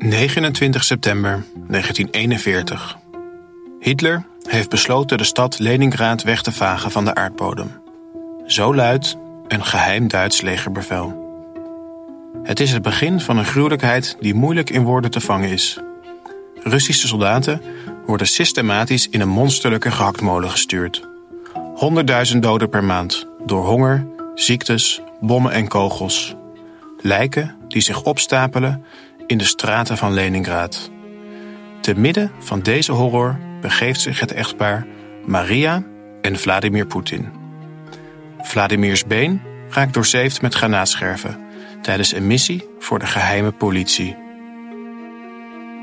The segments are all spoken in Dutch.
29 september 1941. Hitler heeft besloten de stad Leningrad weg te vagen van de aardbodem. Zo luidt een geheim Duits legerbevel. Het is het begin van een gruwelijkheid die moeilijk in woorden te vangen is. Russische soldaten worden systematisch in een monsterlijke gehaktmolen gestuurd. Honderdduizend doden per maand door honger, ziektes, bommen en kogels. Lijken die zich opstapelen in de straten van Leningrad. Te midden van deze horror begeeft zich het echtpaar Maria en Vladimir Poetin. Vladimirs been raakt doorzeefd met granaatscherven tijdens een missie voor de geheime politie.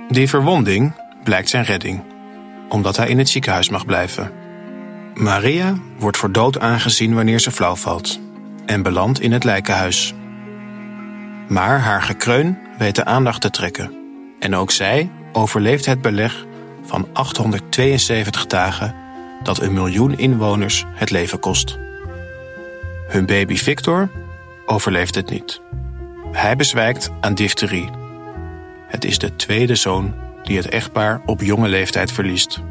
Die verwonding blijkt zijn redding, omdat hij in het ziekenhuis mag blijven. Maria wordt voor dood aangezien wanneer ze flauw valt en belandt in het lijkenhuis. Maar haar gekreun weet de aandacht te trekken. En ook zij overleeft het beleg van 872 dagen dat een miljoen inwoners het leven kost. Hun baby Victor overleeft het niet. Hij bezwijkt aan difterie. Het is de tweede zoon die het echtpaar op jonge leeftijd verliest.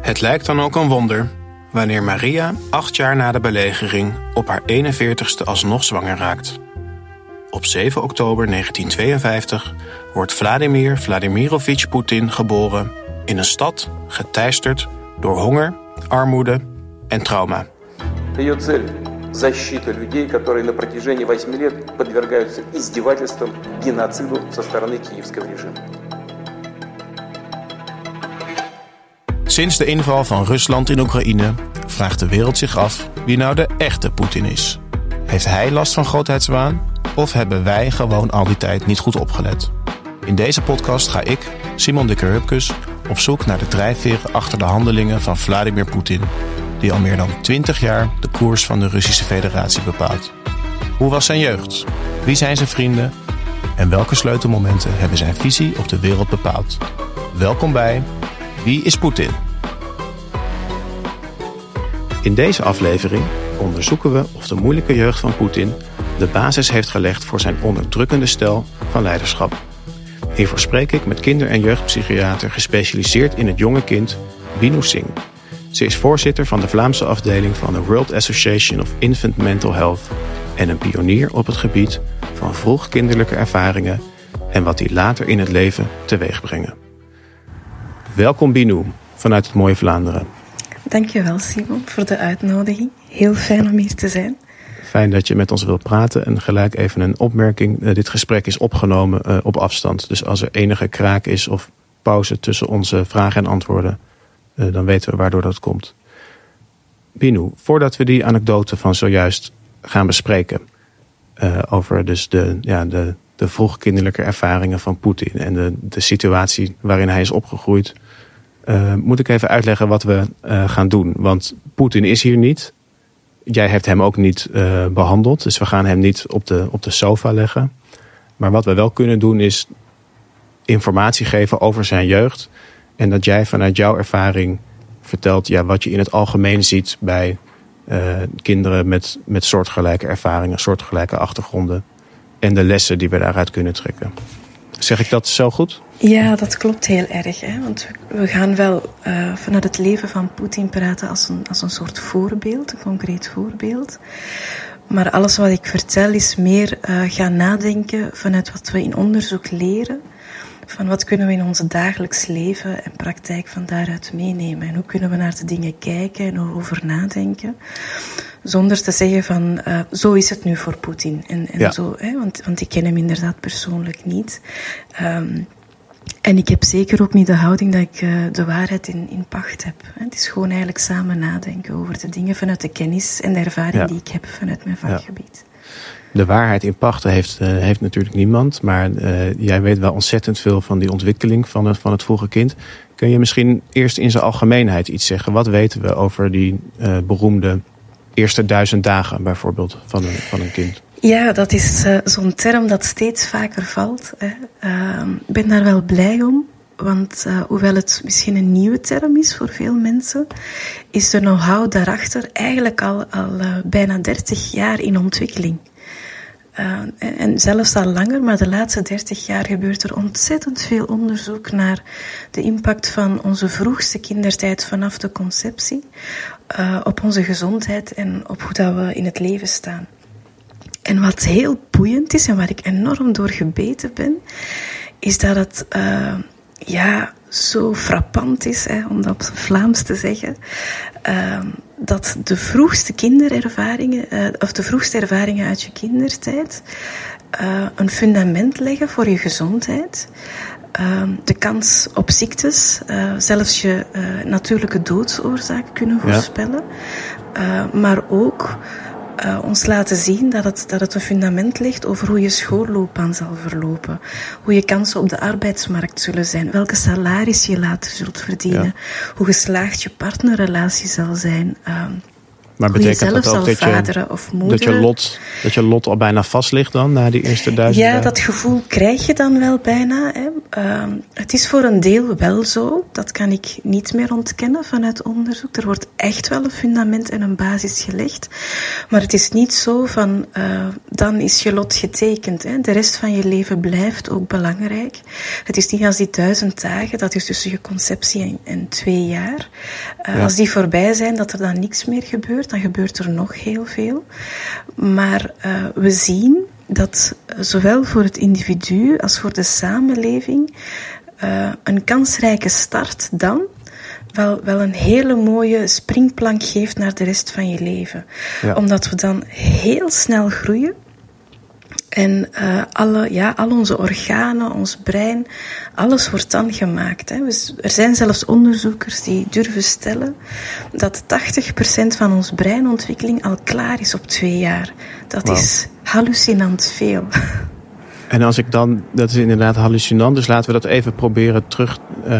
Het lijkt dan ook een wonder wanneer Maria acht jaar na de belegering op haar 41ste alsnog zwanger raakt. Op 7 oktober 1952 wordt Vladimir Vladimirovich Poetin geboren in een stad geteisterd door honger, armoede en trauma. Ее цель – защита людей, которые на протяжении 8 лет подвергаются издевательствам, геноциду со стороны киевского режима. Sinds de inval van Rusland in Oekraïne vraagt de wereld zich af wie nou de echte Poetin is. Heeft hij last van grootheidswaan of hebben wij gewoon al die tijd niet goed opgelet? In deze podcast ga ik, Simon de Kerhupkes, op zoek naar de drijfveren achter de handelingen van Vladimir Poetin, die al meer dan 20 jaar de koers van de Russische Federatie bepaalt. Hoe was zijn jeugd? Wie zijn zijn vrienden? En welke sleutelmomenten hebben zijn visie op de wereld bepaald? Welkom bij Wie is Poetin? In deze aflevering onderzoeken we of de moeilijke jeugd van Poetin de basis heeft gelegd voor zijn onderdrukkende stijl van leiderschap. Hiervoor spreek ik met kinder- en jeugdpsychiater gespecialiseerd in het jonge kind, Binu Singh. Ze is voorzitter van de Vlaamse afdeling van de World Association of Infant Mental Health en een pionier op het gebied van vroeg kinderlijke ervaringen en wat die later in het leven teweeg brengen. Welkom Binu vanuit het mooie Vlaanderen. Dankjewel Simon voor de uitnodiging. Heel fijn om hier te zijn. Fijn dat je met ons wilt praten. En gelijk even een opmerking. Eh, dit gesprek is opgenomen uh, op afstand. Dus als er enige kraak is of pauze tussen onze vragen en antwoorden, uh, dan weten we waardoor dat komt. Binu, voordat we die anekdote van zojuist gaan bespreken. over dus de, ja, de, de vroegkinderlijke ervaringen van Poetin en de, de situatie waarin hij is opgegroeid. moet ik even uitleggen wat we gaan doen. Want Poetin is hier niet jij hebt hem ook niet uh, behandeld. Dus we gaan hem niet op de, op de sofa leggen. Maar wat we wel kunnen doen is informatie geven over zijn jeugd. En dat jij vanuit jouw ervaring vertelt ja, wat je in het algemeen ziet bij uh, kinderen met, met soortgelijke ervaringen, soortgelijke achtergronden. En de lessen die we daaruit kunnen trekken. Zeg ik dat zo goed? Ja, dat klopt heel erg. Hè? Want we gaan wel uh, vanuit het leven van Poetin praten als een, als een soort voorbeeld, een concreet voorbeeld. Maar alles wat ik vertel is meer uh, gaan nadenken vanuit wat we in onderzoek leren. Van wat kunnen we in ons dagelijks leven en praktijk van daaruit meenemen. En hoe kunnen we naar de dingen kijken en erover nadenken. Zonder te zeggen van, uh, zo is het nu voor Poetin. En, en ja. zo, hè? Want, want ik ken hem inderdaad persoonlijk niet. Um, en ik heb zeker ook niet de houding dat ik uh, de waarheid in, in pacht heb. Het is gewoon eigenlijk samen nadenken over de dingen vanuit de kennis en de ervaring ja. die ik heb vanuit mijn vakgebied. Ja. De waarheid in pachten heeft, uh, heeft natuurlijk niemand, maar uh, jij weet wel ontzettend veel van die ontwikkeling van het, van het vroege kind. Kun je misschien eerst in zijn algemeenheid iets zeggen? Wat weten we over die beroemde eerste duizend dagen bijvoorbeeld van een, van een kind? Ja, dat is zo'n term dat steeds vaker valt. Ik uh, ben daar wel blij om. Want hoewel het misschien een nieuwe term is voor veel mensen, is de know-how daarachter eigenlijk al, al bijna 30 jaar in ontwikkeling. En, en, zelfs al langer, maar de laatste 30 jaar gebeurt er ontzettend veel onderzoek naar de impact van onze vroegste kindertijd vanaf de conceptie op onze gezondheid en op hoe dat we in het leven staan. En wat heel boeiend is en waar ik enorm door gebeten ben, is dat het uh, ja, zo frappant is, hè, om dat op Vlaams te zeggen, uh, dat de vroegste kinderervaringen, uh, of de vroegste ervaringen uit je kindertijd, een fundament leggen voor je gezondheid. Ehm, de kans op ziektes, zelfs je natuurlijke doodsoorzaak kunnen voorspellen. Ja. maar ook uh, ons laten zien dat het, dat het een fundament ligt over hoe je schoolloopbaan zal verlopen. Hoe je kansen op de arbeidsmarkt zullen zijn. Welke salaris je later zult verdienen. Ja. Hoe geslaagd je partnerrelatie zal zijn. Uh, maar betekent dat ook dat je, of dat, je lot, dat je lot al bijna vast ligt dan, na die eerste duizend Ja, dat gevoel krijg je dan wel bijna. Hè. Uh, het is voor een deel wel zo. Dat kan ik niet meer ontkennen vanuit onderzoek. Er wordt echt wel een fundament en een basis gelegd. Maar het is niet zo van, uh, dan is je lot getekend. Hè. De rest van je leven blijft ook belangrijk. Het is niet als die duizend dagen, dat is tussen je conceptie en, en twee jaar. Uh, ja. Als die voorbij zijn, dat er dan niks meer gebeurt dan gebeurt er nog heel veel. Maar uh, we zien dat zowel voor het individu als voor de samenleving uh, een kansrijke start dan wel, wel een hele mooie springplank geeft naar de rest van je leven. Ja. Omdat we dan heel snel groeien. En uh, alle, ja, al onze organen, ons brein, alles wordt dan gemaakt. Hè. Dus er zijn zelfs onderzoekers die durven stellen dat 80% van ons breinontwikkeling al klaar is op twee jaar. Dat wow. is hallucinant veel. En als ik dan, dat is inderdaad hallucinant, dus laten we dat even proberen terug uh,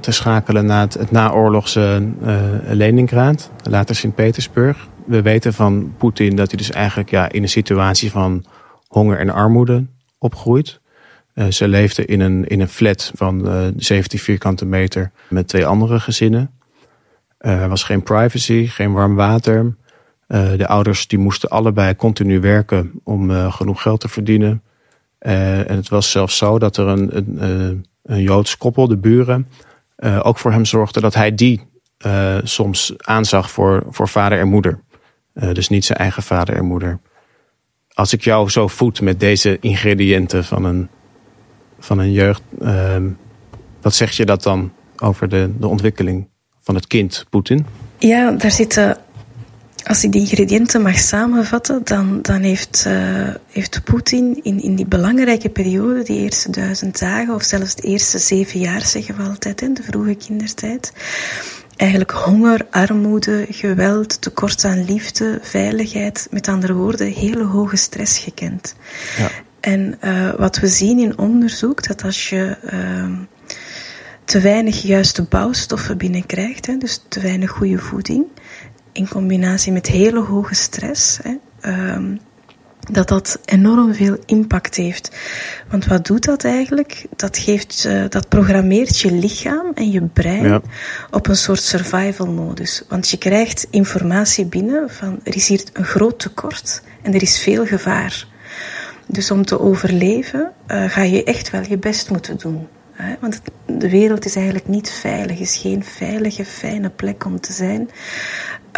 te schakelen naar het, het naoorlogse uh, Leningrad, later Sint-Petersburg. We weten van Poetin dat hij dus eigenlijk ja, in een situatie van honger en armoede opgroeit. Uh, ze leefde in een, in een flat van uh, 17 vierkante meter met twee andere gezinnen. Uh, er was geen privacy, geen warm water. De ouders die moesten allebei continu werken om genoeg geld te verdienen. en het was zelfs zo dat er een, een, een Joods koppel, de buren, ook voor hem zorgde dat hij die soms aanzag voor, voor vader en moeder. dus niet zijn eigen vader en moeder als ik jou zo voed met deze ingrediënten van een, van een jeugd, uh, wat zeg je dat dan over de, de ontwikkeling van het kind, Poetin? Ja, daar zitten, als ik die ingrediënten mag samenvatten, dan, dan heeft, uh, heeft Poetin in, in die belangrijke periode, die eerste duizend dagen, of zelfs de eerste zeven jaar, zeggen we altijd, in de vroege kindertijd, eigenlijk honger, armoede, geweld, tekort aan liefde, veiligheid, met andere woorden, hele hoge stress gekend. Ja. En uh, wat we zien in onderzoek, dat als je uh, te weinig juiste bouwstoffen binnenkrijgt, hè, dus te weinig goede voeding, in combinatie met hele hoge stress, hè, uh, dat dat enorm veel impact heeft. Want wat doet dat eigenlijk? Dat, geeft, uh, dat programmeert je lichaam en je brein ja. op een soort survival modus. Want je krijgt informatie binnen van er is hier een groot tekort en er is veel gevaar. Dus om te overleven uh, ga je echt wel je best moeten doen. Hè? Want de wereld is eigenlijk niet veilig, is geen veilige, fijne plek om te zijn.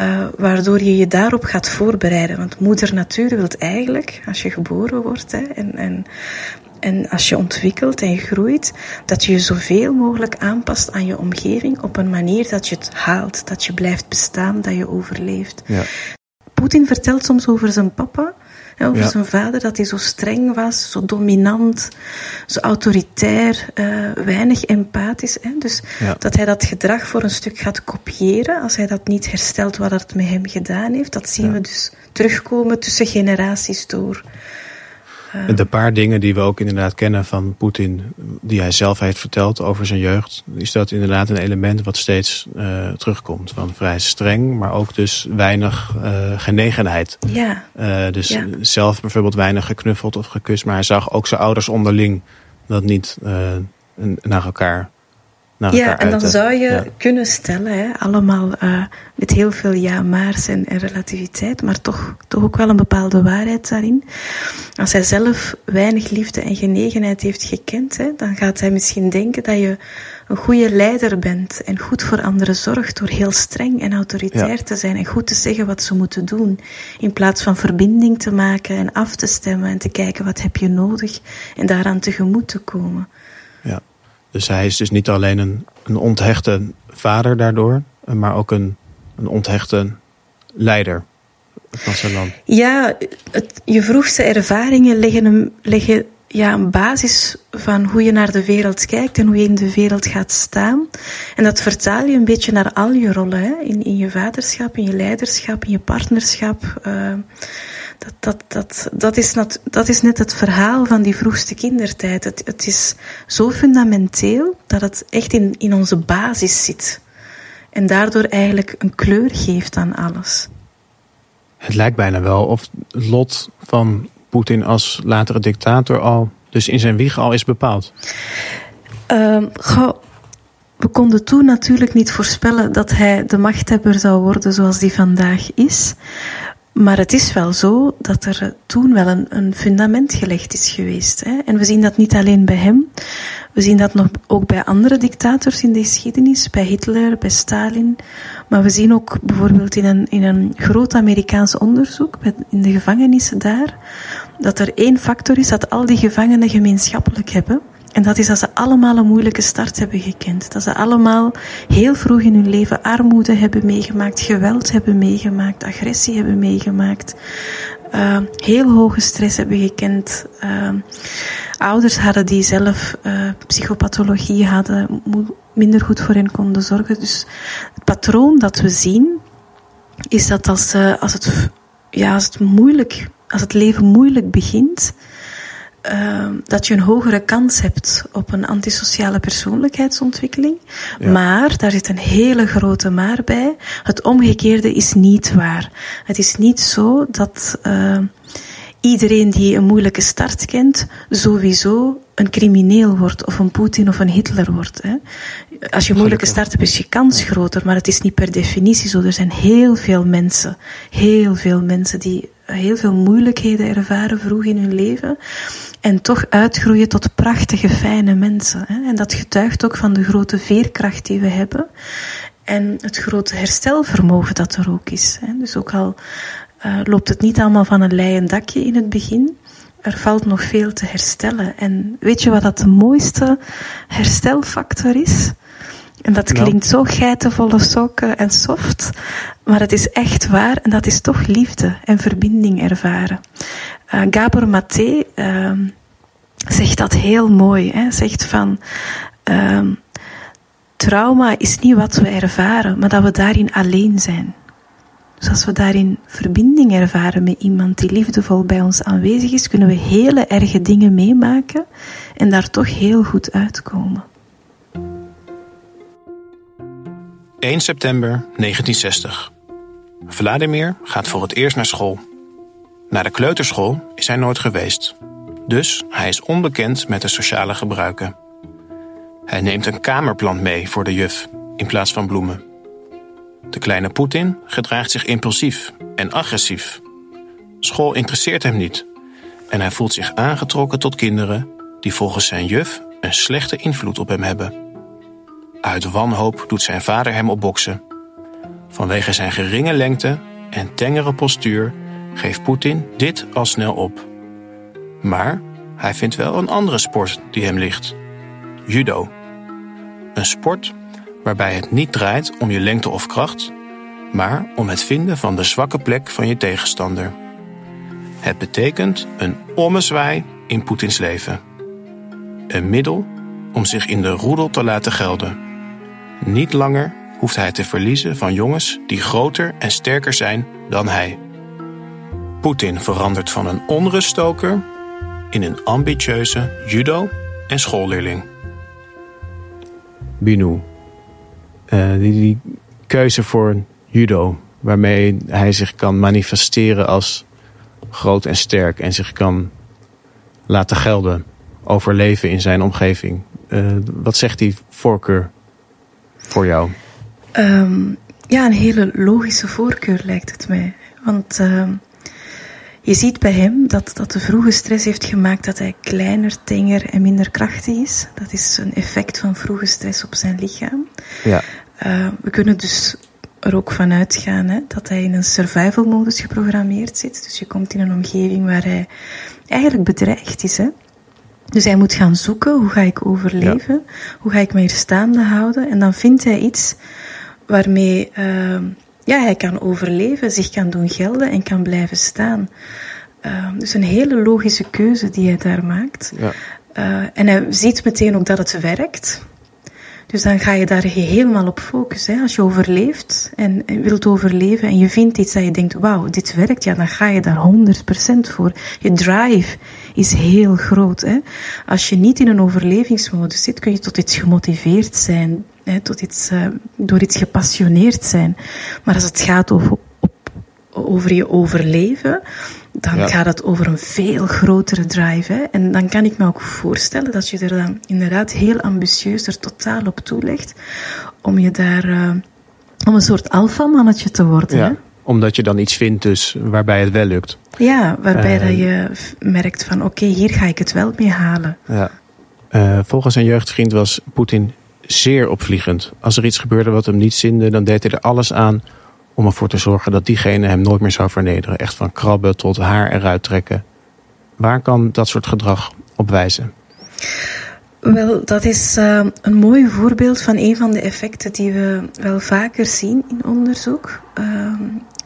Uh, waardoor je je daarop gaat voorbereiden. Want moeder natuur wil eigenlijk, als je geboren wordt hè, en, en, en als je ontwikkelt en je groeit, dat je je zoveel mogelijk aanpast aan je omgeving op een manier dat je het haalt, dat je blijft bestaan, dat je overleeft. Ja. Poetin vertelt soms over zijn papa over ja. zijn vader, dat hij zo streng was, zo dominant, zo autoritair, uh, weinig empathisch. Hè? Dus ja. dat hij dat gedrag voor een stuk gaat kopiëren, als hij dat niet herstelt wat het met hem gedaan heeft, dat zien we dus terugkomen tussen generaties door. En de paar dingen die we ook inderdaad kennen van Poetin, die hij zelf heeft verteld over zijn jeugd, is dat inderdaad een element wat steeds uh, terugkomt. Van vrij streng, maar ook dus weinig uh, genegenheid. Ja. Uh, dus ja. zelf bijvoorbeeld weinig geknuffeld of gekust, maar hij zag ook zijn ouders onderling dat niet naar elkaar naar ja, en dan zou je Ja. kunnen stellen, hè, allemaal eh, met heel veel ja-maars en, en relativiteit, maar toch, toch ook wel een bepaalde waarheid daarin. Als hij zelf weinig liefde en genegenheid heeft gekend, hè, dan gaat hij misschien denken dat je een goede leider bent en goed voor anderen zorgt door heel streng en autoritair Ja. te zijn en goed te zeggen wat ze moeten doen, in plaats van verbinding te maken en af te stemmen en te kijken wat heb je nodig en daaraan tegemoet te komen. Ja. Dus hij is dus niet alleen een, een onthechte vader daardoor, maar ook een, een onthechte leider van zijn. Ja, je vroegste ervaringen leggen, een, leggen ja, een basis van hoe je naar de wereld kijkt en hoe je in de wereld gaat staan. En dat vertaal je een beetje naar al je rollen. Hè? In, in je vaderschap, in je leiderschap, in je partnerschap. eh, dat, dat, dat, dat, is nat, dat is net het verhaal van die vroegste kindertijd. Het, het is zo fundamenteel dat het echt in, in onze basis zit. En daardoor eigenlijk een kleur geeft aan alles. Het lijkt bijna wel of het lot van Poetin als latere dictator al, dus in zijn wieg al is bepaald. Goh, we konden toen natuurlijk niet voorspellen dat hij de machthebber zou worden zoals die vandaag is. Maar het is wel zo dat er toen wel een, een fundament gelegd is geweest. Hè? En we zien dat niet alleen bij hem. We zien dat nog ook bij andere dictators in de geschiedenis, bij Hitler, bij Stalin. Maar we zien ook bijvoorbeeld in een, in een groot Amerikaans onderzoek, in de gevangenissen daar, dat er één factor is dat al die gevangenen gemeenschappelijk hebben. En dat is dat ze allemaal een moeilijke start hebben gekend. Dat ze allemaal heel vroeg in hun leven armoede hebben meegemaakt, geweld hebben meegemaakt, agressie hebben meegemaakt, uh, heel hoge stress hebben gekend. Uh, ouders hadden die zelf uh, psychopathologie hadden, minder goed voor hen konden zorgen. Dus het patroon dat we zien, is dat als, als, het, ja, als het moeilijk, als het leven moeilijk begint, uh, dat je een hogere kans hebt op een antisociale persoonlijkheidsontwikkeling. Ja. Maar, daar zit een hele grote maar bij, het omgekeerde is niet waar. Het is niet zo dat uh, iedereen die een moeilijke start kent, sowieso een crimineel wordt, of een Poetin of een Hitler wordt. Hè. Als je een moeilijke start hebt, is je kans groter, maar het is niet per definitie zo. Er zijn heel veel mensen, heel veel mensen die heel veel moeilijkheden ervaren vroeg in hun leven en toch uitgroeien tot prachtige, fijne mensen. Hè. En dat getuigt ook van de grote veerkracht die we hebben en het grote herstelvermogen dat er ook is. Hè. Dus ook al uh, loopt het niet allemaal van een leien dakje in het begin, er valt nog veel te herstellen. En weet je wat dat de mooiste herstelfactor is? En dat klinkt zo geitenvolle sokken en soft, maar het is echt waar en dat is toch liefde en verbinding ervaren. Uh, Gabor Maté uh, zegt dat heel mooi. Hè? Zegt van uh, trauma is niet wat we ervaren, maar dat we daarin alleen zijn. Dus als we daarin verbinding ervaren met iemand die liefdevol bij ons aanwezig is, kunnen we hele erge dingen meemaken en daar toch heel goed uitkomen. 1 september 1960. Vladimir gaat voor het eerst naar school. Naar de kleuterschool is hij nooit geweest. Dus hij is onbekend met de sociale gebruiken. Hij neemt een kamerplant mee voor de juf in plaats van bloemen. De kleine Poetin gedraagt zich impulsief en agressief. School interesseert hem niet en hij voelt zich aangetrokken tot kinderen die volgens zijn juf een slechte invloed op hem hebben. Uit wanhoop doet zijn vader hem opboksen. Vanwege zijn geringe lengte en tengere postuur geeft Poetin dit al snel op. Maar hij vindt wel een andere sport die hem ligt: judo. Een sport waarbij het niet draait om je lengte of kracht, maar om het vinden van de zwakke plek van je tegenstander. Het betekent een ommezwaai in Poetins leven. Een middel om zich in de roedel te laten gelden. Niet langer hoeft hij te verliezen van jongens die groter en sterker zijn dan hij. Poetin verandert van een onruststoker in een ambitieuze judo- en schoolleerling. Binu, uh, die, die keuze voor judo, waarmee hij zich kan manifesteren als groot en sterk en zich kan laten gelden, overleven in zijn omgeving. Uh, wat zegt die voorkeur voor jou? Ehm, ja, een hele logische voorkeur lijkt het mij. Want ehm, je ziet bij hem dat, dat de vroege stress heeft gemaakt dat hij kleiner, tenger en minder krachtig is. Dat is een effect van vroege stress op zijn lichaam. Ja. Uh, we kunnen dus er ook van uitgaan hè, dat hij in een survival modus geprogrammeerd zit. Dus je komt in een omgeving waar hij eigenlijk bedreigd is. Hè. Dus hij moet gaan zoeken, hoe ga ik overleven? Hoe ga ik me hier staande houden? En dan vindt hij iets waarmee uh, ja, hij kan overleven, zich kan doen gelden en kan blijven staan. Uh, dus een hele logische keuze die hij daar maakt. Ja. Uh, en hij ziet meteen ook dat het werkt. Dus dan ga je daar helemaal op focussen. Als je overleeft en wilt overleven en je vindt iets dat je denkt, wauw, dit werkt, ja, dan ga je daar 100% voor. Je drive is heel groot. Hè? Als je niet in een overlevingsmodus zit, kun je tot iets gemotiveerd zijn, hè, tot iets, uh, door iets gepassioneerd zijn. Maar als het gaat over, op, over je overleven, dan gaat het over een veel grotere drive. Hè? En dan kan ik me ook voorstellen dat je er dan inderdaad heel ambitieus er totaal op toelegt om je daar, uh, om een soort alfamannetje te worden. Ja, hè? Omdat je dan iets vindt dus waarbij het wel lukt. Ja, waarbij dat je merkt van oké, okay, hier ga ik het wel mee halen. Ja. Uh, volgens zijn jeugdvriend was Poetin zeer opvliegend. Als er iets gebeurde wat hem niet zinde, dan deed hij er alles aan om ervoor te zorgen dat diegene hem nooit meer zou vernederen. Echt van krabben tot haar eruit trekken. Waar kan dat soort gedrag op wijzen? Wel, dat is uh, een mooi voorbeeld van een van de effecten die we wel vaker zien in onderzoek. Uh,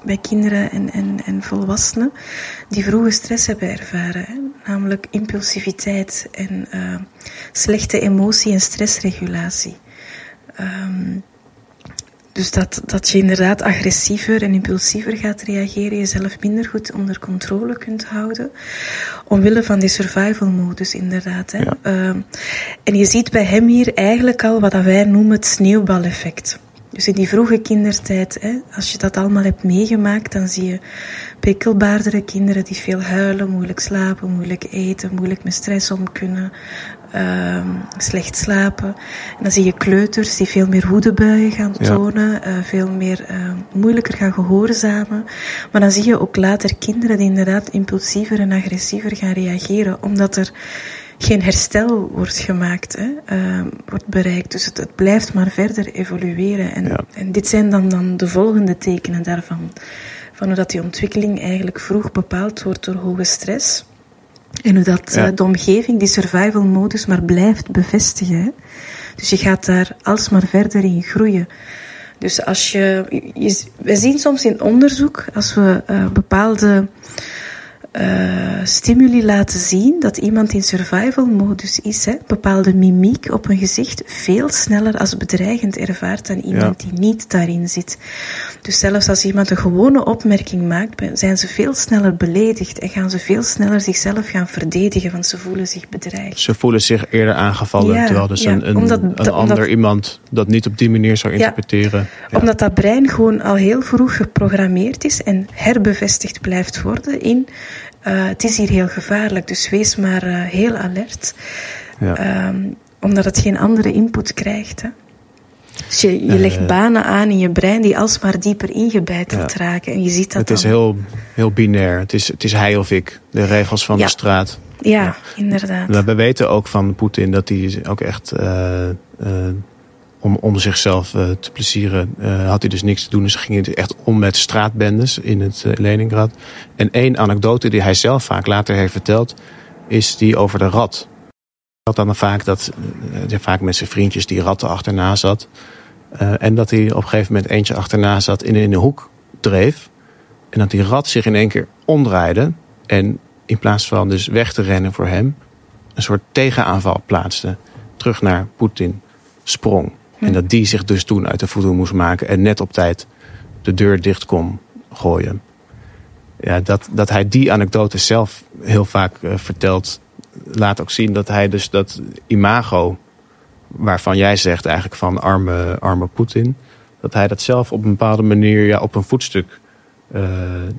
bij kinderen en, en, en volwassenen die vroege stress hebben ervaren. Hè? Namelijk impulsiviteit en uh, slechte emotie- en stressregulatie. Um, dus dat, dat je inderdaad agressiever en impulsiever gaat reageren, jezelf minder goed onder controle kunt houden. Omwille van die survival modus, inderdaad. Hè. Ja. Uh, en je ziet bij hem hier eigenlijk al wat wij noemen het sneeuwbaleffect. Dus in die vroege kindertijd, hè, als je dat allemaal hebt meegemaakt, dan zie je prikkelbaardere kinderen die veel huilen, moeilijk slapen, moeilijk eten, moeilijk met stress om kunnen, uh, slecht slapen. En dan zie je kleuters die veel meer woedebuien gaan tonen, ja. uh, veel meer uh, moeilijker gaan gehoorzamen. Maar dan zie je ook later kinderen die inderdaad impulsiever en agressiever gaan reageren, omdat er geen herstel wordt gemaakt, hè, uh, wordt bereikt. Dus het, het, blijft maar verder evolueren. En, ja. en dit zijn dan, dan de volgende tekenen daarvan. Van hoe dat die ontwikkeling eigenlijk vroeg bepaald wordt door hoge stress. En hoe dat ja. uh, de omgeving die survival modus maar blijft bevestigen. Hè. Dus je gaat daar alsmaar verder in groeien. Dus als je, je we zien soms in onderzoek, als we uh, bepaalde uh, stimuli laten zien dat iemand in survival modus is, hè, bepaalde mimiek op een gezicht veel sneller als bedreigend ervaart dan iemand ja. die niet daarin zit. Dus zelfs als iemand een gewone opmerking maakt, zijn ze veel sneller beledigd en gaan ze veel sneller zichzelf gaan verdedigen, want ze voelen zich bedreigd. Ze voelen zich eerder aangevallen, ja, terwijl dus ja, een, een, omdat, een ander iemand dat niet op die manier zou interpreteren. Omdat dat brein gewoon al heel vroeg geprogrammeerd is en herbevestigd blijft worden in uh, het is hier heel gevaarlijk, dus wees maar uh, heel alert. Ja. Um, omdat het geen andere input krijgt. Hè. Dus je, je legt banen aan in je brein die alsmaar dieper ingebeiteld ja. raken. En je ziet dat Het is heel, heel binair. Het is, het is hij of ik. De regels van ja. de straat. Ja, ja. inderdaad. We weten ook van Poetin dat hij ook echt om, om zichzelf uh, te plezieren uh, had hij dus niks te doen. Dus ging het echt om met straatbendes in het uh, Leningrad. En één anekdote die hij zelf vaak later heeft verteld, is die over de rat. Dat dan vaak dat hij vaak met zijn vriendjes die ratten achterna zat. en dat hij op een gegeven moment eentje achterna zat en in een hoek dreef. En dat die rat zich in één keer omdraaide. En in plaats van dus weg te rennen voor hem, een soort tegenaanval plaatste. Terug naar Poetin sprong. En dat die zich dus toen uit de voeten moest maken en net op tijd de deur dicht kon gooien. Ja, dat, dat hij die anekdote zelf heel vaak uh, vertelt, laat ook zien dat hij dus dat imago, waarvan jij zegt eigenlijk van arme, arme Poetin, dat hij dat zelf op een bepaalde manier ja, op een voetstuk uh,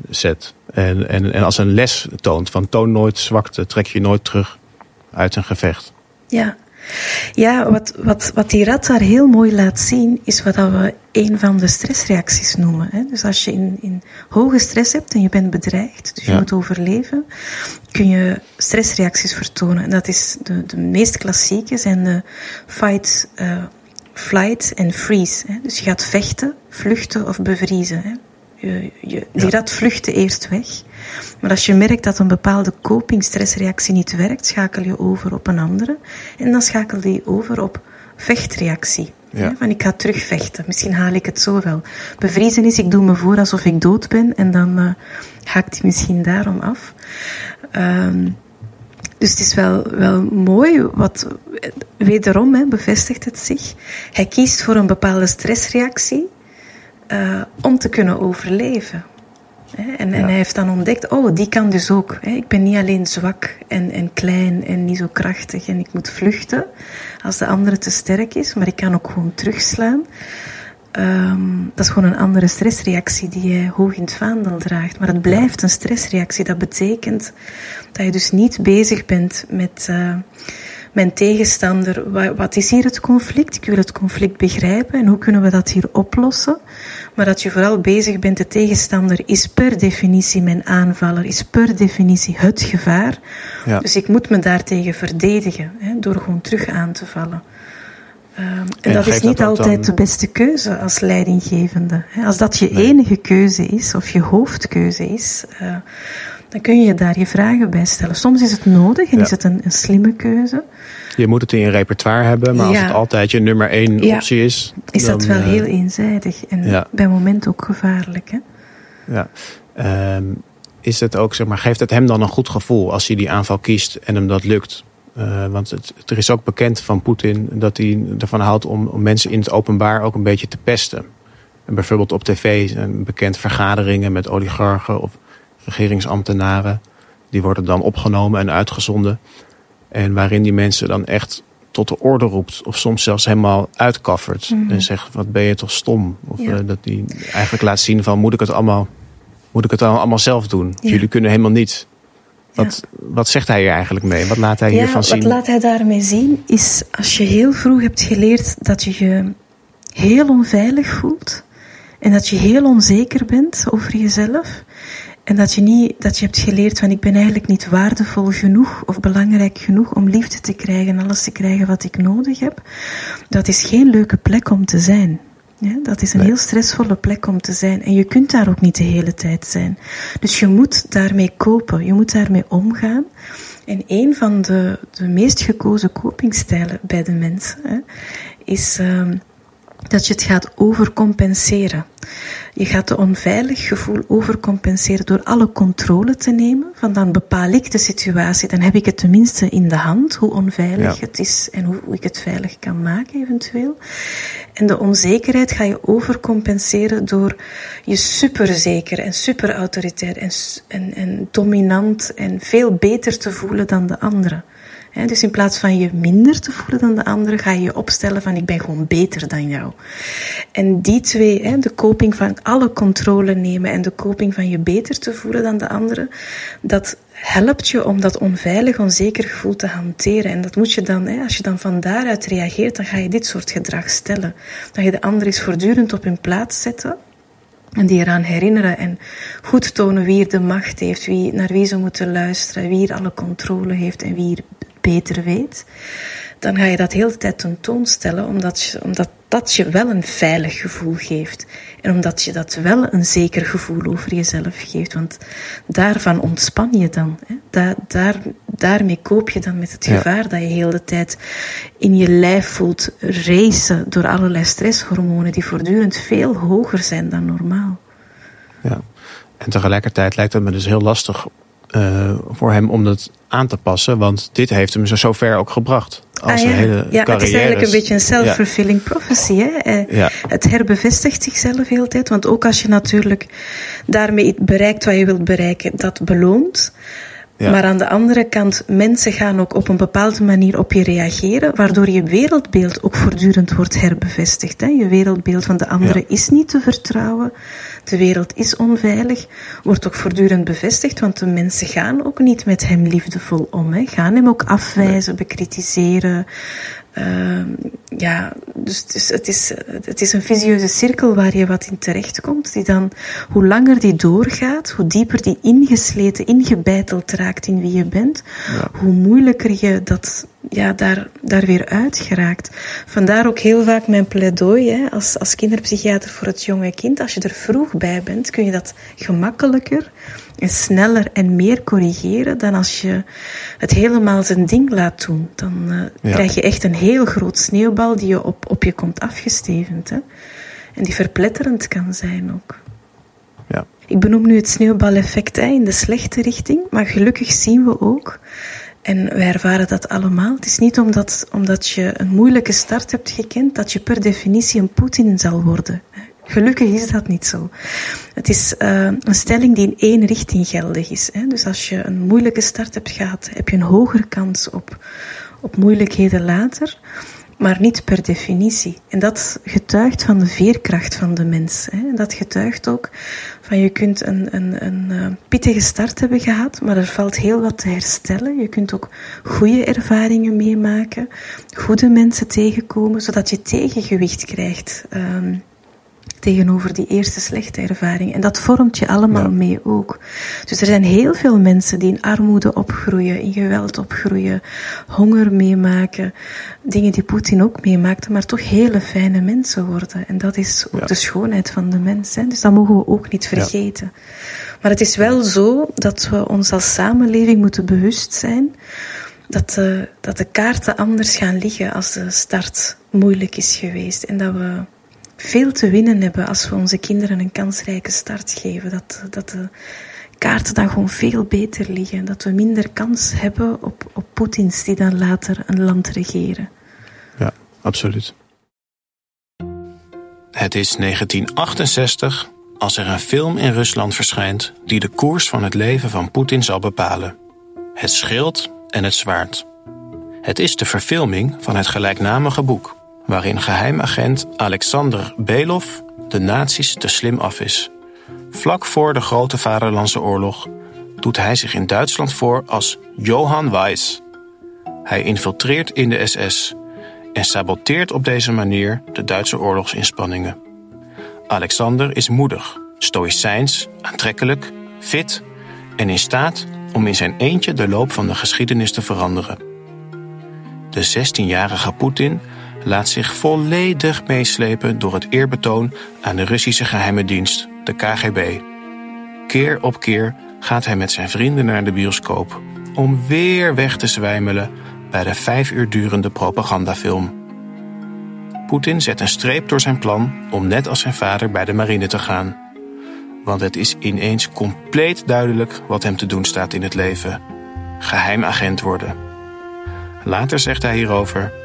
zet. En, en, en als een les toont van toon nooit zwakte, trek je nooit terug uit een gevecht. Ja, Ja, wat, wat, wat die rat daar heel mooi laat zien, is wat we een van de stressreacties noemen. Hè. Dus als je in, in hoge stress hebt en je bent bedreigd, dus je moet overleven, kun je stressreacties vertonen. En dat is de, de meest klassieke zijn de fight, uh, flight en freeze. Hè. Dus je gaat vechten, vluchten of bevriezen. Hè. Je, je, die rat vluchtte eerst weg. Maar als je merkt dat een bepaalde coping-stressreactie niet werkt, schakel je over op een andere. En dan schakel je over op vechtreactie. Ja. Van ik ga terugvechten. Misschien haal ik het zo wel. Bevriezen is, ik doe me voor alsof ik dood ben en dan uh, haakt hij misschien daarom af. Um, dus het is wel, wel mooi, wat, wederom hè, bevestigt het zich. Hij kiest voor een bepaalde stressreactie uh, om te kunnen overleven. En, en, hij heeft dan ontdekt, oh, die kan dus ook. Ik ben niet alleen zwak en, en klein en niet zo krachtig en ik moet vluchten als de andere te sterk is, maar ik kan ook gewoon terugslaan. Um, dat is gewoon een andere stressreactie die je hoog in het vaandel draagt. Maar het blijft een stressreactie. Dat betekent dat je dus niet bezig bent met uh, mijn tegenstander. Wat is hier het conflict? Ik wil het conflict begrijpen en hoe kunnen we dat hier oplossen? Maar dat je vooral bezig bent, de tegenstander is per definitie mijn aanvaller, is per definitie het gevaar. Ja. Dus ik moet me daartegen verdedigen hè, door gewoon terug aan te vallen. Um, en, en, dat is niet altijd de beste keuze als leidinggevende. Als dat je enige keuze is, of je hoofdkeuze is, uh, dan kun je daar je vragen bij stellen. Soms is het nodig en ja. is het een, een, slimme keuze. Je moet het in je repertoire hebben, maar als het altijd je nummer één optie is... Is dan, dat wel uh, heel eenzijdig en bij moment ook gevaarlijk. Hè? Ja. Um, is het ook, zeg maar, geeft het hem dan een goed gevoel als hij die aanval kiest en hem dat lukt? Uh, want het, er is ook bekend van Poetin dat hij ervan houdt om, om, mensen in het openbaar ook een beetje te pesten. En bijvoorbeeld op tv zijn bekend vergaderingen met oligarchen of regeringsambtenaren. Die worden dan opgenomen en uitgezonden. En waarin die mensen dan echt tot de orde roept. Of soms zelfs helemaal uitkaffert. Mm -hmm. En zegt, wat ben je toch stom. Of ja. uh, dat die eigenlijk laat zien van, moet ik het allemaal, moet ik het allemaal zelf doen? Ja. Jullie kunnen helemaal niet. Wat, ja. wat zegt hij hier eigenlijk mee? Wat laat hij hiervan zien? Wat laat hij daarmee zien is als je heel vroeg hebt geleerd dat je je heel onveilig voelt en dat je heel onzeker bent over jezelf en dat je, niet, dat je hebt geleerd van ik ben eigenlijk niet waardevol genoeg of belangrijk genoeg om liefde te krijgen, alles te krijgen wat ik nodig heb. Dat is geen leuke plek om te zijn. Ja, dat is een nee. heel stressvolle plek om te zijn. En je kunt daar ook niet de hele tijd zijn. Dus je moet daarmee kopen, je moet daarmee omgaan. En een van de, de meest gekozen copingstijlen bij de mensen hè, is um, dat je het gaat overcompenseren. Je gaat de onveilig gevoel overcompenseren door alle controle te nemen. Van dan bepaal ik de situatie, dan heb ik het tenminste in de hand, hoe onveilig ja. het is en hoe, ik het veilig kan maken eventueel. En de onzekerheid ga je overcompenseren door je superzeker en superautoritair en, en, en dominant en veel beter te voelen dan de anderen. Dus in plaats van je minder te voelen dan de andere, ga je je opstellen van ik ben gewoon beter dan jou. En die twee, de coping van alle controle nemen en de coping van je beter te voelen dan de andere, dat helpt je om dat onveilig, onzeker gevoel te hanteren. En dat moet je dan, als je dan van daaruit reageert, dan ga je dit soort gedrag stellen. Dat je de ander eens voortdurend op hun plaats zetten. En die eraan herinneren en goed tonen wie er de macht heeft, wie, naar wie ze moeten luisteren, wie er alle controle heeft en wie er beter weet, dan ga je dat heel de tijd tentoonstellen, omdat, je, omdat dat je wel een veilig gevoel geeft. En omdat je dat wel een zeker gevoel over jezelf geeft. Want daarvan ontspan je dan. Hè? Daar, daar, daarmee koop je dan met het gevaar ja. dat je heel de tijd in je lijf voelt racen door allerlei stresshormonen die voortdurend veel hoger zijn dan normaal. Ja, en tegelijkertijd lijkt het me dus heel lastig uh, voor hem om dat aan te passen. Want dit heeft hem zo ver ook gebracht. Als ah, ja. een hele ja, het is eigenlijk een beetje een self-fulfilling ja. prophecy. Hè? Uh, ja. Het herbevestigt zichzelf heel de tijd. Want ook als je natuurlijk daarmee bereikt wat je wilt bereiken, dat beloont. Ja. Maar aan de andere kant, mensen gaan ook op een bepaalde manier op je reageren, waardoor je wereldbeeld ook voortdurend wordt herbevestigd. Hè? Je wereldbeeld van de andere ja. is niet te vertrouwen. De wereld is onveilig, wordt ook voortdurend bevestigd, want de mensen gaan ook niet met hem liefdevol om. Hè. Gaan hem ook afwijzen, bekritiseren, uh, ja, dus het is, het, is, het is een visieuze cirkel waar je wat in terechtkomt, die dan, hoe langer die doorgaat, hoe dieper die ingesleten, ingebeiteld raakt in wie je bent, hoe moeilijker je dat, ja, daar, daar weer uit geraakt. Vandaar ook heel vaak mijn pleidooi hè, als, als kinderpsychiater voor het jonge kind. Als je er vroeg bij bent, kun je dat gemakkelijker en sneller en meer corrigeren dan als je het helemaal zijn ding laat doen. Dan uh, krijg je echt een heel groot sneeuwbal die je op, op je komt afgestevend. Hè? En die verpletterend kan zijn ook. Ja. Ik benoem nu het sneeuwbaleffect hè, in de slechte richting, maar gelukkig zien we ook, en wij ervaren dat allemaal, het is niet omdat, omdat je een moeilijke start hebt gekend dat je per definitie een Poetin zal worden. Gelukkig is dat niet zo. Het is uh, een stelling die in één richting geldig is. Hè. Dus als je een moeilijke start hebt gehad, heb je een hogere kans op, op moeilijkheden later, maar niet per definitie. En dat getuigt van de veerkracht van de mens. Hè. Dat getuigt ook van je kunt een, een, een uh, pittige start hebben gehad, maar er valt heel wat te herstellen. Je kunt ook goede ervaringen meemaken, goede mensen tegenkomen, zodat je tegengewicht krijgt. Uh, tegenover die eerste slechte ervaring. En dat vormt je allemaal mee ook. Dus er zijn heel veel mensen die in armoede opgroeien, in geweld opgroeien, honger meemaken, dingen die Poetin ook meemaakte, maar toch hele fijne mensen worden. En dat is ook de schoonheid van de mens. Hè? Dus dat mogen we ook niet vergeten. Maar het is wel zo dat we ons als samenleving moeten bewust zijn dat de, dat de kaarten anders gaan liggen als de start moeilijk is geweest. En dat we veel te winnen hebben als we onze kinderen een kansrijke start geven. Dat, dat de kaarten dan gewoon veel beter liggen. Dat we minder kans hebben op, op Poetins die dan later een land regeren. Ja, absoluut. Het is 1968 als er een film in Rusland verschijnt die de koers van het leven van Poetin zal bepalen. Het schild en het zwaard. Het is de verfilming van het gelijknamige boek waarin geheimagent Alexander Belov de nazi's te slim af is. Vlak voor de Grote Vaderlandse Oorlog doet hij zich in Duitsland voor als Johann Weiss. Hij infiltreert in de SS en saboteert op deze manier de Duitse oorlogsinspanningen. Alexander is moedig, stoïcijns, aantrekkelijk, fit en in staat om in zijn eentje de loop van de geschiedenis te veranderen. De 16-jarige Poetin laat zich volledig meeslepen door het eerbetoon aan de Russische geheime dienst, de KGB. Keer op keer gaat hij met zijn vrienden naar de bioscoop om weer weg te zwijmelen bij de vijf uur durende propagandafilm. Poetin zet een streep door zijn plan om net als zijn vader bij de marine te gaan. Want het is ineens compleet duidelijk wat hem te doen staat in het leven: geheimagent worden. Later zegt hij hierover.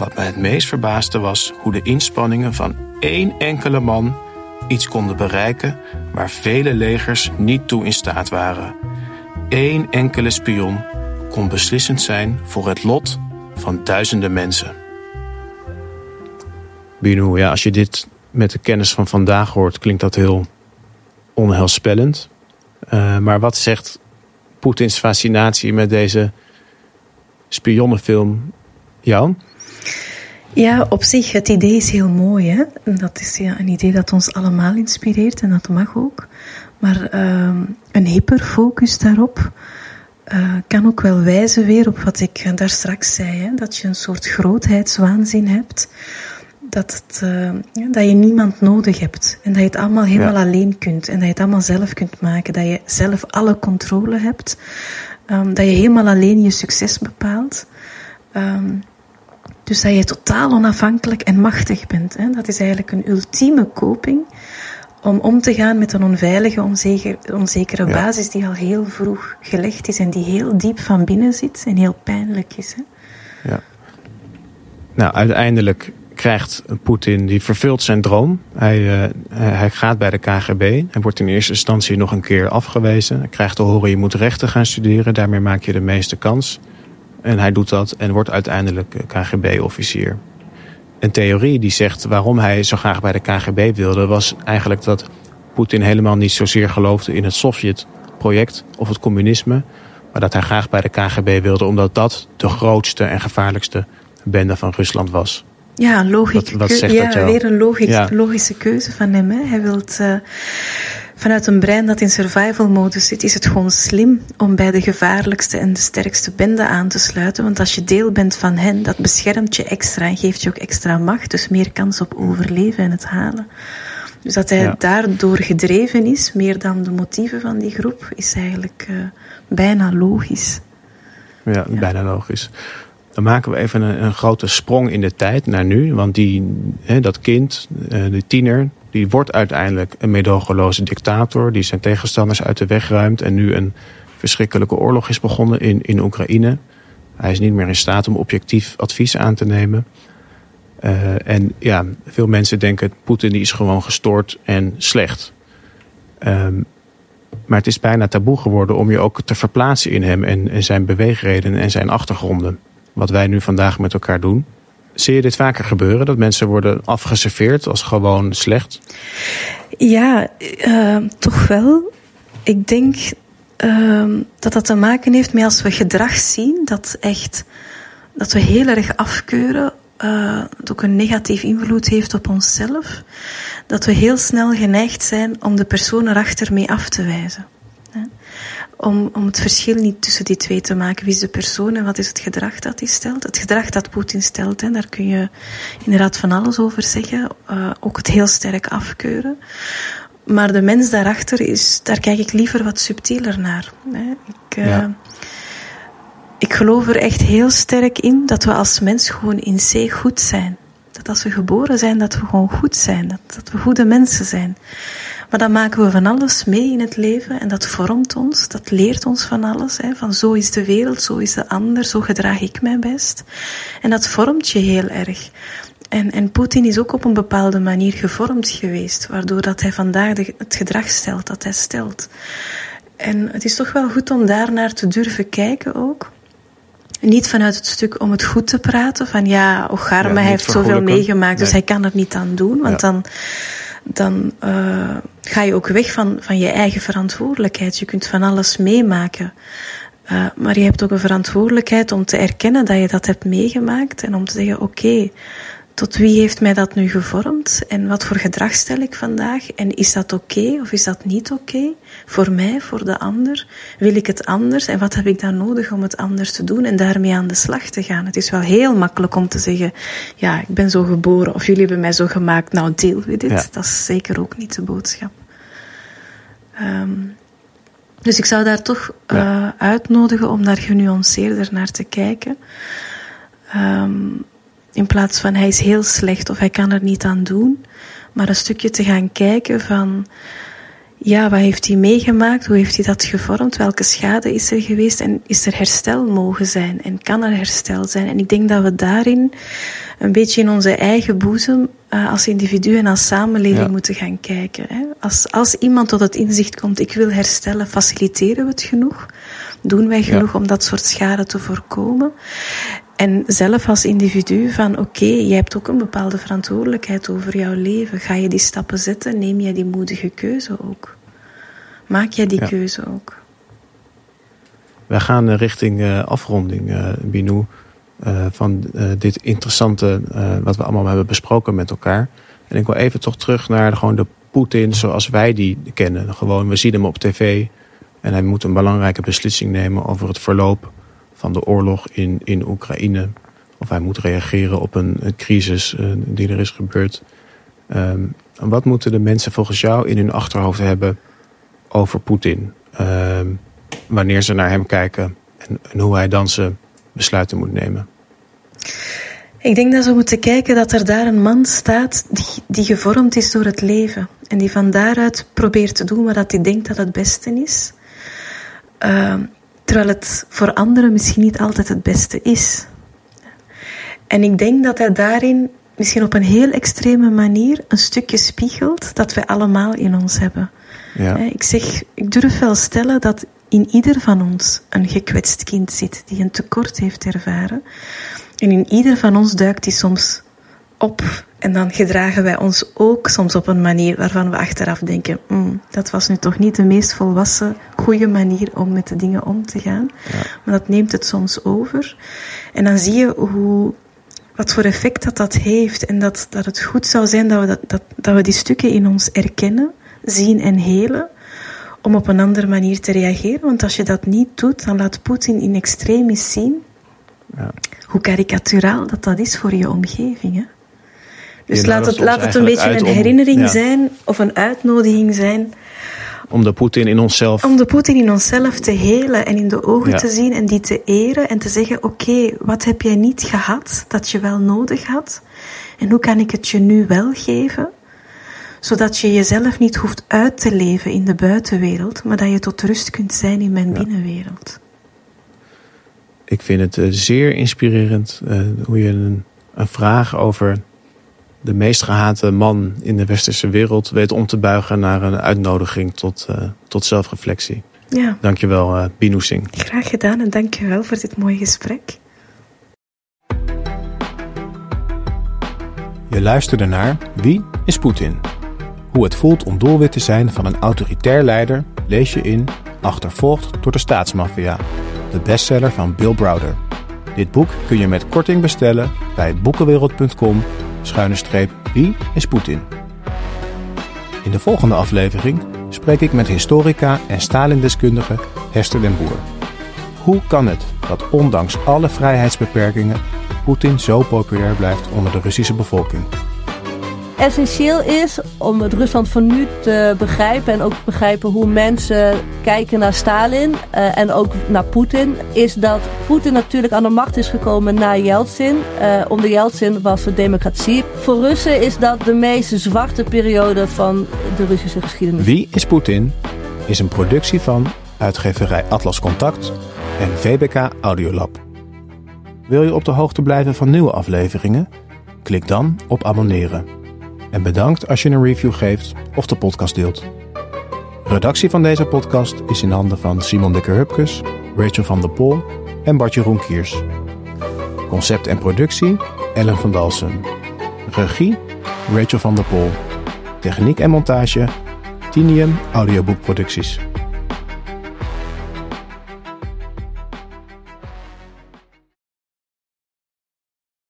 Wat mij het meest verbaasde was hoe de inspanningen van één enkele man iets konden bereiken waar vele legers niet toe in staat waren. Eén enkele spion kon beslissend zijn voor het lot van duizenden mensen. Bino, ja, als je dit met de kennis van vandaag hoort, klinkt dat heel onheilspellend. Uh, maar wat zegt Poetins fascinatie met deze spionnenfilm jou? Ja, op zich, het idee is heel mooi. Hè? Dat is ja, een idee dat ons allemaal inspireert en dat mag ook. Maar uh, een hyperfocus daarop uh, kan ook wel wijzen weer op wat ik daar straks zei. Hè? Dat je een soort grootheidswaanzin hebt. Dat, het, uh, dat je niemand nodig hebt. En dat je het allemaal helemaal alleen kunt. En dat je het allemaal zelf kunt maken. Dat je zelf alle controle hebt. Um, dat je helemaal alleen je succes bepaalt. Um, dus dat je totaal onafhankelijk en machtig bent. Hè. Dat is eigenlijk een ultieme koping om om te gaan met een onveilige, onzeker, onzekere basis die al heel vroeg gelegd is en die heel diep van binnen zit en heel pijnlijk is. Hè. Ja. Nou, uiteindelijk krijgt Poetin, die vervult zijn droom. Hij, uh, hij gaat bij de KGB. Hij wordt in eerste instantie nog een keer afgewezen. Hij krijgt te horen, je moet rechten gaan studeren. Daarmee maak je de meeste kans. En hij doet dat en wordt uiteindelijk KGB-officier. Een theorie die zegt waarom hij zo graag bij de KGB wilde... was eigenlijk dat Poetin helemaal niet zozeer geloofde in het Sovjet-project of het communisme. Maar dat hij graag bij de KGB wilde, omdat dat de grootste en gevaarlijkste bende van Rusland was. Ja. Wat, zegt ja, weer een logisch, logische keuze van hem. Hè. Hij wil uh, vanuit een brein dat in survival modus zit, is het gewoon slim om bij de gevaarlijkste en de sterkste bende aan te sluiten. Want als je deel bent van hen, dat beschermt je extra en geeft je ook extra macht. Dus meer kans op overleven en het halen. Dus dat hij daardoor gedreven is, meer dan de motieven van die groep, is eigenlijk uh, bijna logisch. Ja, bijna logisch. Dan maken we even een, grote sprong in de tijd naar nu. Want die, hè, dat kind, uh, die tiener, die wordt uiteindelijk een medogeloze dictator. Die zijn tegenstanders uit de weg ruimt. En nu een verschrikkelijke oorlog is begonnen in, in Oekraïne. Hij is niet meer in staat om objectief advies aan te nemen. Uh, en ja, veel mensen denken, Poetin die is gewoon gestoord en slecht. Um, maar het is bijna taboe geworden om je ook te verplaatsen in hem en, en zijn beweegredenen en zijn achtergronden. Wat wij nu vandaag met elkaar doen. Zie je dit vaker gebeuren? Dat mensen worden afgeserveerd als gewoon slecht? Ja, uh, toch wel. Ik denk uh, dat dat te maken heeft met als we gedrag zien, dat echt dat we heel erg afkeuren uh, dat ook een negatief invloed heeft op onszelf, dat we heel snel geneigd zijn om de persoon erachter mee af te wijzen. Om, om het verschil niet tussen die twee te maken. Wie is de persoon en wat is het gedrag dat hij stelt? Het gedrag dat Poetin stelt, hè, daar kun je inderdaad van alles over zeggen. Uh, ook het heel sterk afkeuren. Maar de mens daarachter is, daar kijk ik liever wat subtieler naar. Hè. Ik, uh, ja ik geloof er echt heel sterk in dat we als mens gewoon in C goed zijn. Dat als we geboren zijn, dat we gewoon goed zijn. Dat, dat we goede mensen zijn. Maar dan maken we van alles mee in het leven en dat vormt ons, dat leert ons van alles. Hè. Van zo is de wereld, zo is de ander, zo gedraag ik mij best. En dat vormt je heel erg. En, en Poetin is ook op een bepaalde manier gevormd geweest, waardoor dat hij vandaag de, het gedrag stelt dat hij stelt. En het is toch wel goed om daarnaar te durven kijken ook. Niet vanuit het stuk om het goed te praten, van ja, Ocharme ja, heeft zoveel meegemaakt, dus hij kan er niet aan doen. Want dan, dan uh, ga je ook weg van, van je eigen verantwoordelijkheid. Je kunt van alles meemaken. Uh, maar je hebt ook een verantwoordelijkheid om te erkennen dat je dat hebt meegemaakt en om te zeggen: oké, tot wie heeft mij dat nu gevormd en wat voor gedrag stel ik vandaag en is dat oké okay, of is dat niet oké okay? voor mij, voor de ander? Wil ik het anders en wat heb ik dan nodig om het anders te doen en daarmee aan de slag te gaan? Het is wel heel makkelijk om te zeggen, ja, ik ben zo geboren of jullie hebben mij zo gemaakt, nou deel we dit. Ja. Dat is zeker ook niet de boodschap. Um, dus ik zou daar toch ja. uh, uitnodigen om daar genuanceerder naar te kijken. Um, in plaats van hij is heel slecht of hij kan er niet aan doen. Maar een stukje te gaan kijken van, ja, wat heeft hij meegemaakt? Hoe heeft hij dat gevormd? Welke schade is er geweest? En is er herstel mogen zijn? En kan er herstel zijn? En ik denk dat we daarin een beetje in onze eigen boezem uh, als individu en als samenleving ja. moeten gaan kijken. Hè. Als, als iemand tot het inzicht komt, ik wil herstellen, faciliteren we het genoeg? Doen wij genoeg ja. om dat soort schade te voorkomen? En zelf als individu van oké, okay, je hebt ook een bepaalde verantwoordelijkheid over jouw leven. Ga je die stappen zetten? Neem jij die moedige keuze ook? Maak jij die ja. keuze ook? Wij gaan richting uh, afronding, uh, Binou, uh, van dit interessante wat we allemaal hebben besproken met elkaar. En ik wil even toch terug naar gewoon de Poetin zoals wij die kennen. Gewoon, we zien hem op tv en hij moet een belangrijke beslissing nemen over het verloop van de oorlog in, in Oekraïne. Of hij moet reageren op een, crisis uh, die er is gebeurd. Um, wat moeten de mensen volgens jou in hun achterhoofd hebben over Poetin? Um, wanneer ze naar hem kijken en, en hoe hij dan zijn besluiten moet nemen? Ik denk dat we moeten kijken dat er daar een man staat die, die gevormd is door het leven. En die van daaruit probeert te doen wat hij denkt dat het beste is. Uh, terwijl het voor anderen misschien niet altijd het beste is. En ik denk dat hij daarin misschien op een heel extreme manier een stukje spiegelt dat wij allemaal in ons hebben. Ja. Ik zeg, ik durf wel stellen dat in ieder van ons een gekwetst kind zit die een tekort heeft ervaren. En in ieder van ons duikt die soms op. En dan gedragen wij ons ook soms op een manier waarvan we achteraf denken: mm, dat was nu toch niet de meest volwassen, goede manier om met de dingen om te gaan. Ja. Maar dat neemt het soms over. En dan zie je hoe, wat voor effect dat dat heeft. En dat, dat het goed zou zijn dat we, dat, dat, dat we die stukken in ons erkennen, zien en helen om op een andere manier te reageren. Want als je dat niet doet, dan laat Poetin in extremis zien ja. hoe karikaturaal dat, dat is voor je omgeving. Hè? Dus laat het, laat het een beetje een herinnering zijn of een uitnodiging zijn. Om de Poetin in onszelf. Om de Poetin in onszelf te helen en in de ogen te zien en die te eren en te zeggen: Oké, wat heb jij niet gehad dat je wel nodig had? En hoe kan ik het je nu wel geven? Zodat je jezelf niet hoeft uit te leven in de buitenwereld, maar dat je tot rust kunt zijn in mijn binnenwereld. Ik vind het eh, zeer inspirerend uh, hoe je een, een vraag over de meest gehate man in de westerse wereld weet om te buigen naar een uitnodiging tot, uh, tot zelfreflectie. Ja. Dankjewel, uh, Binu Singh. Graag gedaan en dankjewel voor dit mooie gesprek. Je luisterde naar Wie is Poetin? Hoe het voelt om doelwit te zijn van een autoritair leider lees je in Achtervolgd door de staatsmafia, de bestseller van Bill Browder. Dit boek kun je met korting bestellen bij boekenwereld.com schuine streep wie is Poetin. In de volgende aflevering spreek ik met historica en Stalin-deskundige Hester den Boer. Hoe kan het dat ondanks alle vrijheidsbeperkingen Poetin zo populair blijft onder de Russische bevolking? Essentieel is om het Rusland van nu te begrijpen en ook begrijpen hoe mensen kijken naar Stalin uh, en ook naar Poetin, is dat Poetin natuurlijk aan de macht is gekomen na Yeltsin. Uh, onder Yeltsin was er democratie. Voor Russen is dat de meest zwarte periode van de Russische geschiedenis. Wie is Poetin? Is een productie van uitgeverij Atlas Contact en VBK Audiolab. Wil je op de hoogte blijven van nieuwe afleveringen? Klik dan op abonneren. En bedankt als je een review geeft of de podcast deelt. Redactie van deze podcast is in handen van Simon Dikker-Hupkes, Rachel van der Pol en Bartje Kiers. Concept en productie Ellen van Dalsen. Regie Rachel van der Pol. Techniek en montage Tinium Audioboekproducties.